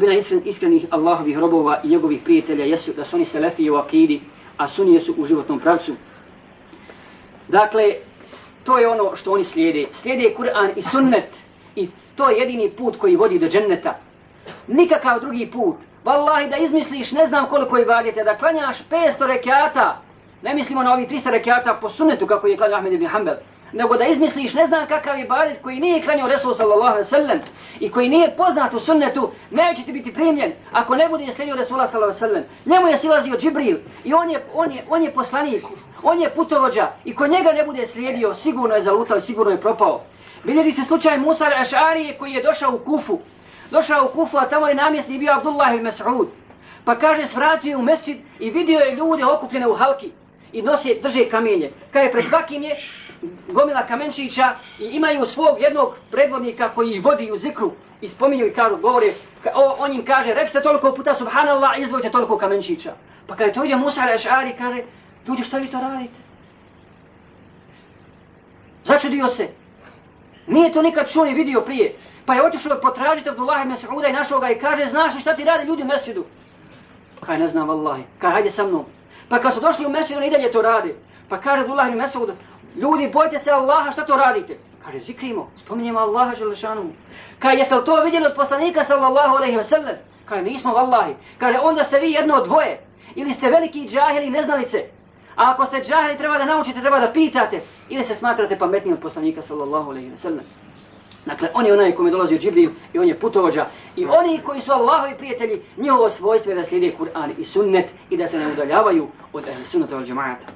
Bila iskrenih Allahovih robova i njegovih prijatelja jesu da su oni selefiji u akidi, a sunije su u životnom pravcu. Dakle, to je ono što oni slijede. Slijede Kur'an i sunnet i to je jedini put koji vodi do dženneta. Nikakav drugi put. Wallahi da izmisliš ne znam koliko je vadite, da klanjaš 500 rekiata, ne mislimo na ovi 300 rekiata po sunnetu kako je klanio Ahmed ibn Hanbel, nego da izmisliš ne znam kakav ibadet koji nije klanjao Resul sallallahu alaihi sallam i koji nije poznat u sunnetu, neće ti biti primljen ako ne bude slijedio Resula sallallahu alaihi sallam. Njemu je silazio Džibril i on je, on je, on je poslanik, on je putovođa i ko njega ne bude slijedio, sigurno je zalutao i sigurno je propao. Vidjeli se slučaj Musa al-Ašarije koji je došao u Kufu. Došao u Kufu, a tamo je namjesni bio Abdullah il-Mas'ud. Pa kaže, svratio u mesjid i vidio je ljude okupljene u halki i nose, drže kamenje. Kaže, pred svakim je gomila kamenčića i imaju svog jednog predvodnika koji ih vodi u zikru i spominju i kažu, govore, o, on im kaže, recite toliko puta subhanallah, izvojite toliko kamenčića. Pa kada to ide Musa al-Ašari, kaže, ljudi što vi to radite? Začudio se. Nije to nikad čuo ni vidio prije. Pa je otišao potražiti Abdullah ibn Sa'uda i našao ga i kaže, znaš li šta ti radi ljudi u mesjidu? Pa Kaj ne znam, vallahi. Kaj, hajde sa mnom. Pa kad su došli u mesjidu, i dalje to radi. Pa kaže Abdullah ibn Sa'uda, ljudi, bojte se Allaha, šta to radite? Kaže, zikrimo, spominjemo Allaha želešanu. Kaže, jeste li to vidjeli od poslanika sallallahu alaihi wa sallam? Kaže, nismo, vallahi. Kaže, onda ste vi jedno od dvoje. Ili ste veliki džahili neznalice. A ako ste džahili, treba da naučite, treba da pitate. Ili se smatrate pametni od poslanika sallallahu alaihi wa sallam. Dakle, on je onaj kome dolazi u Džibriju i on je putovođa. I oni koji su Allahovi prijatelji, njihovo svojstvo je da slijede Kur'an i sunnet i da se ne udaljavaju od sunnata od džemata.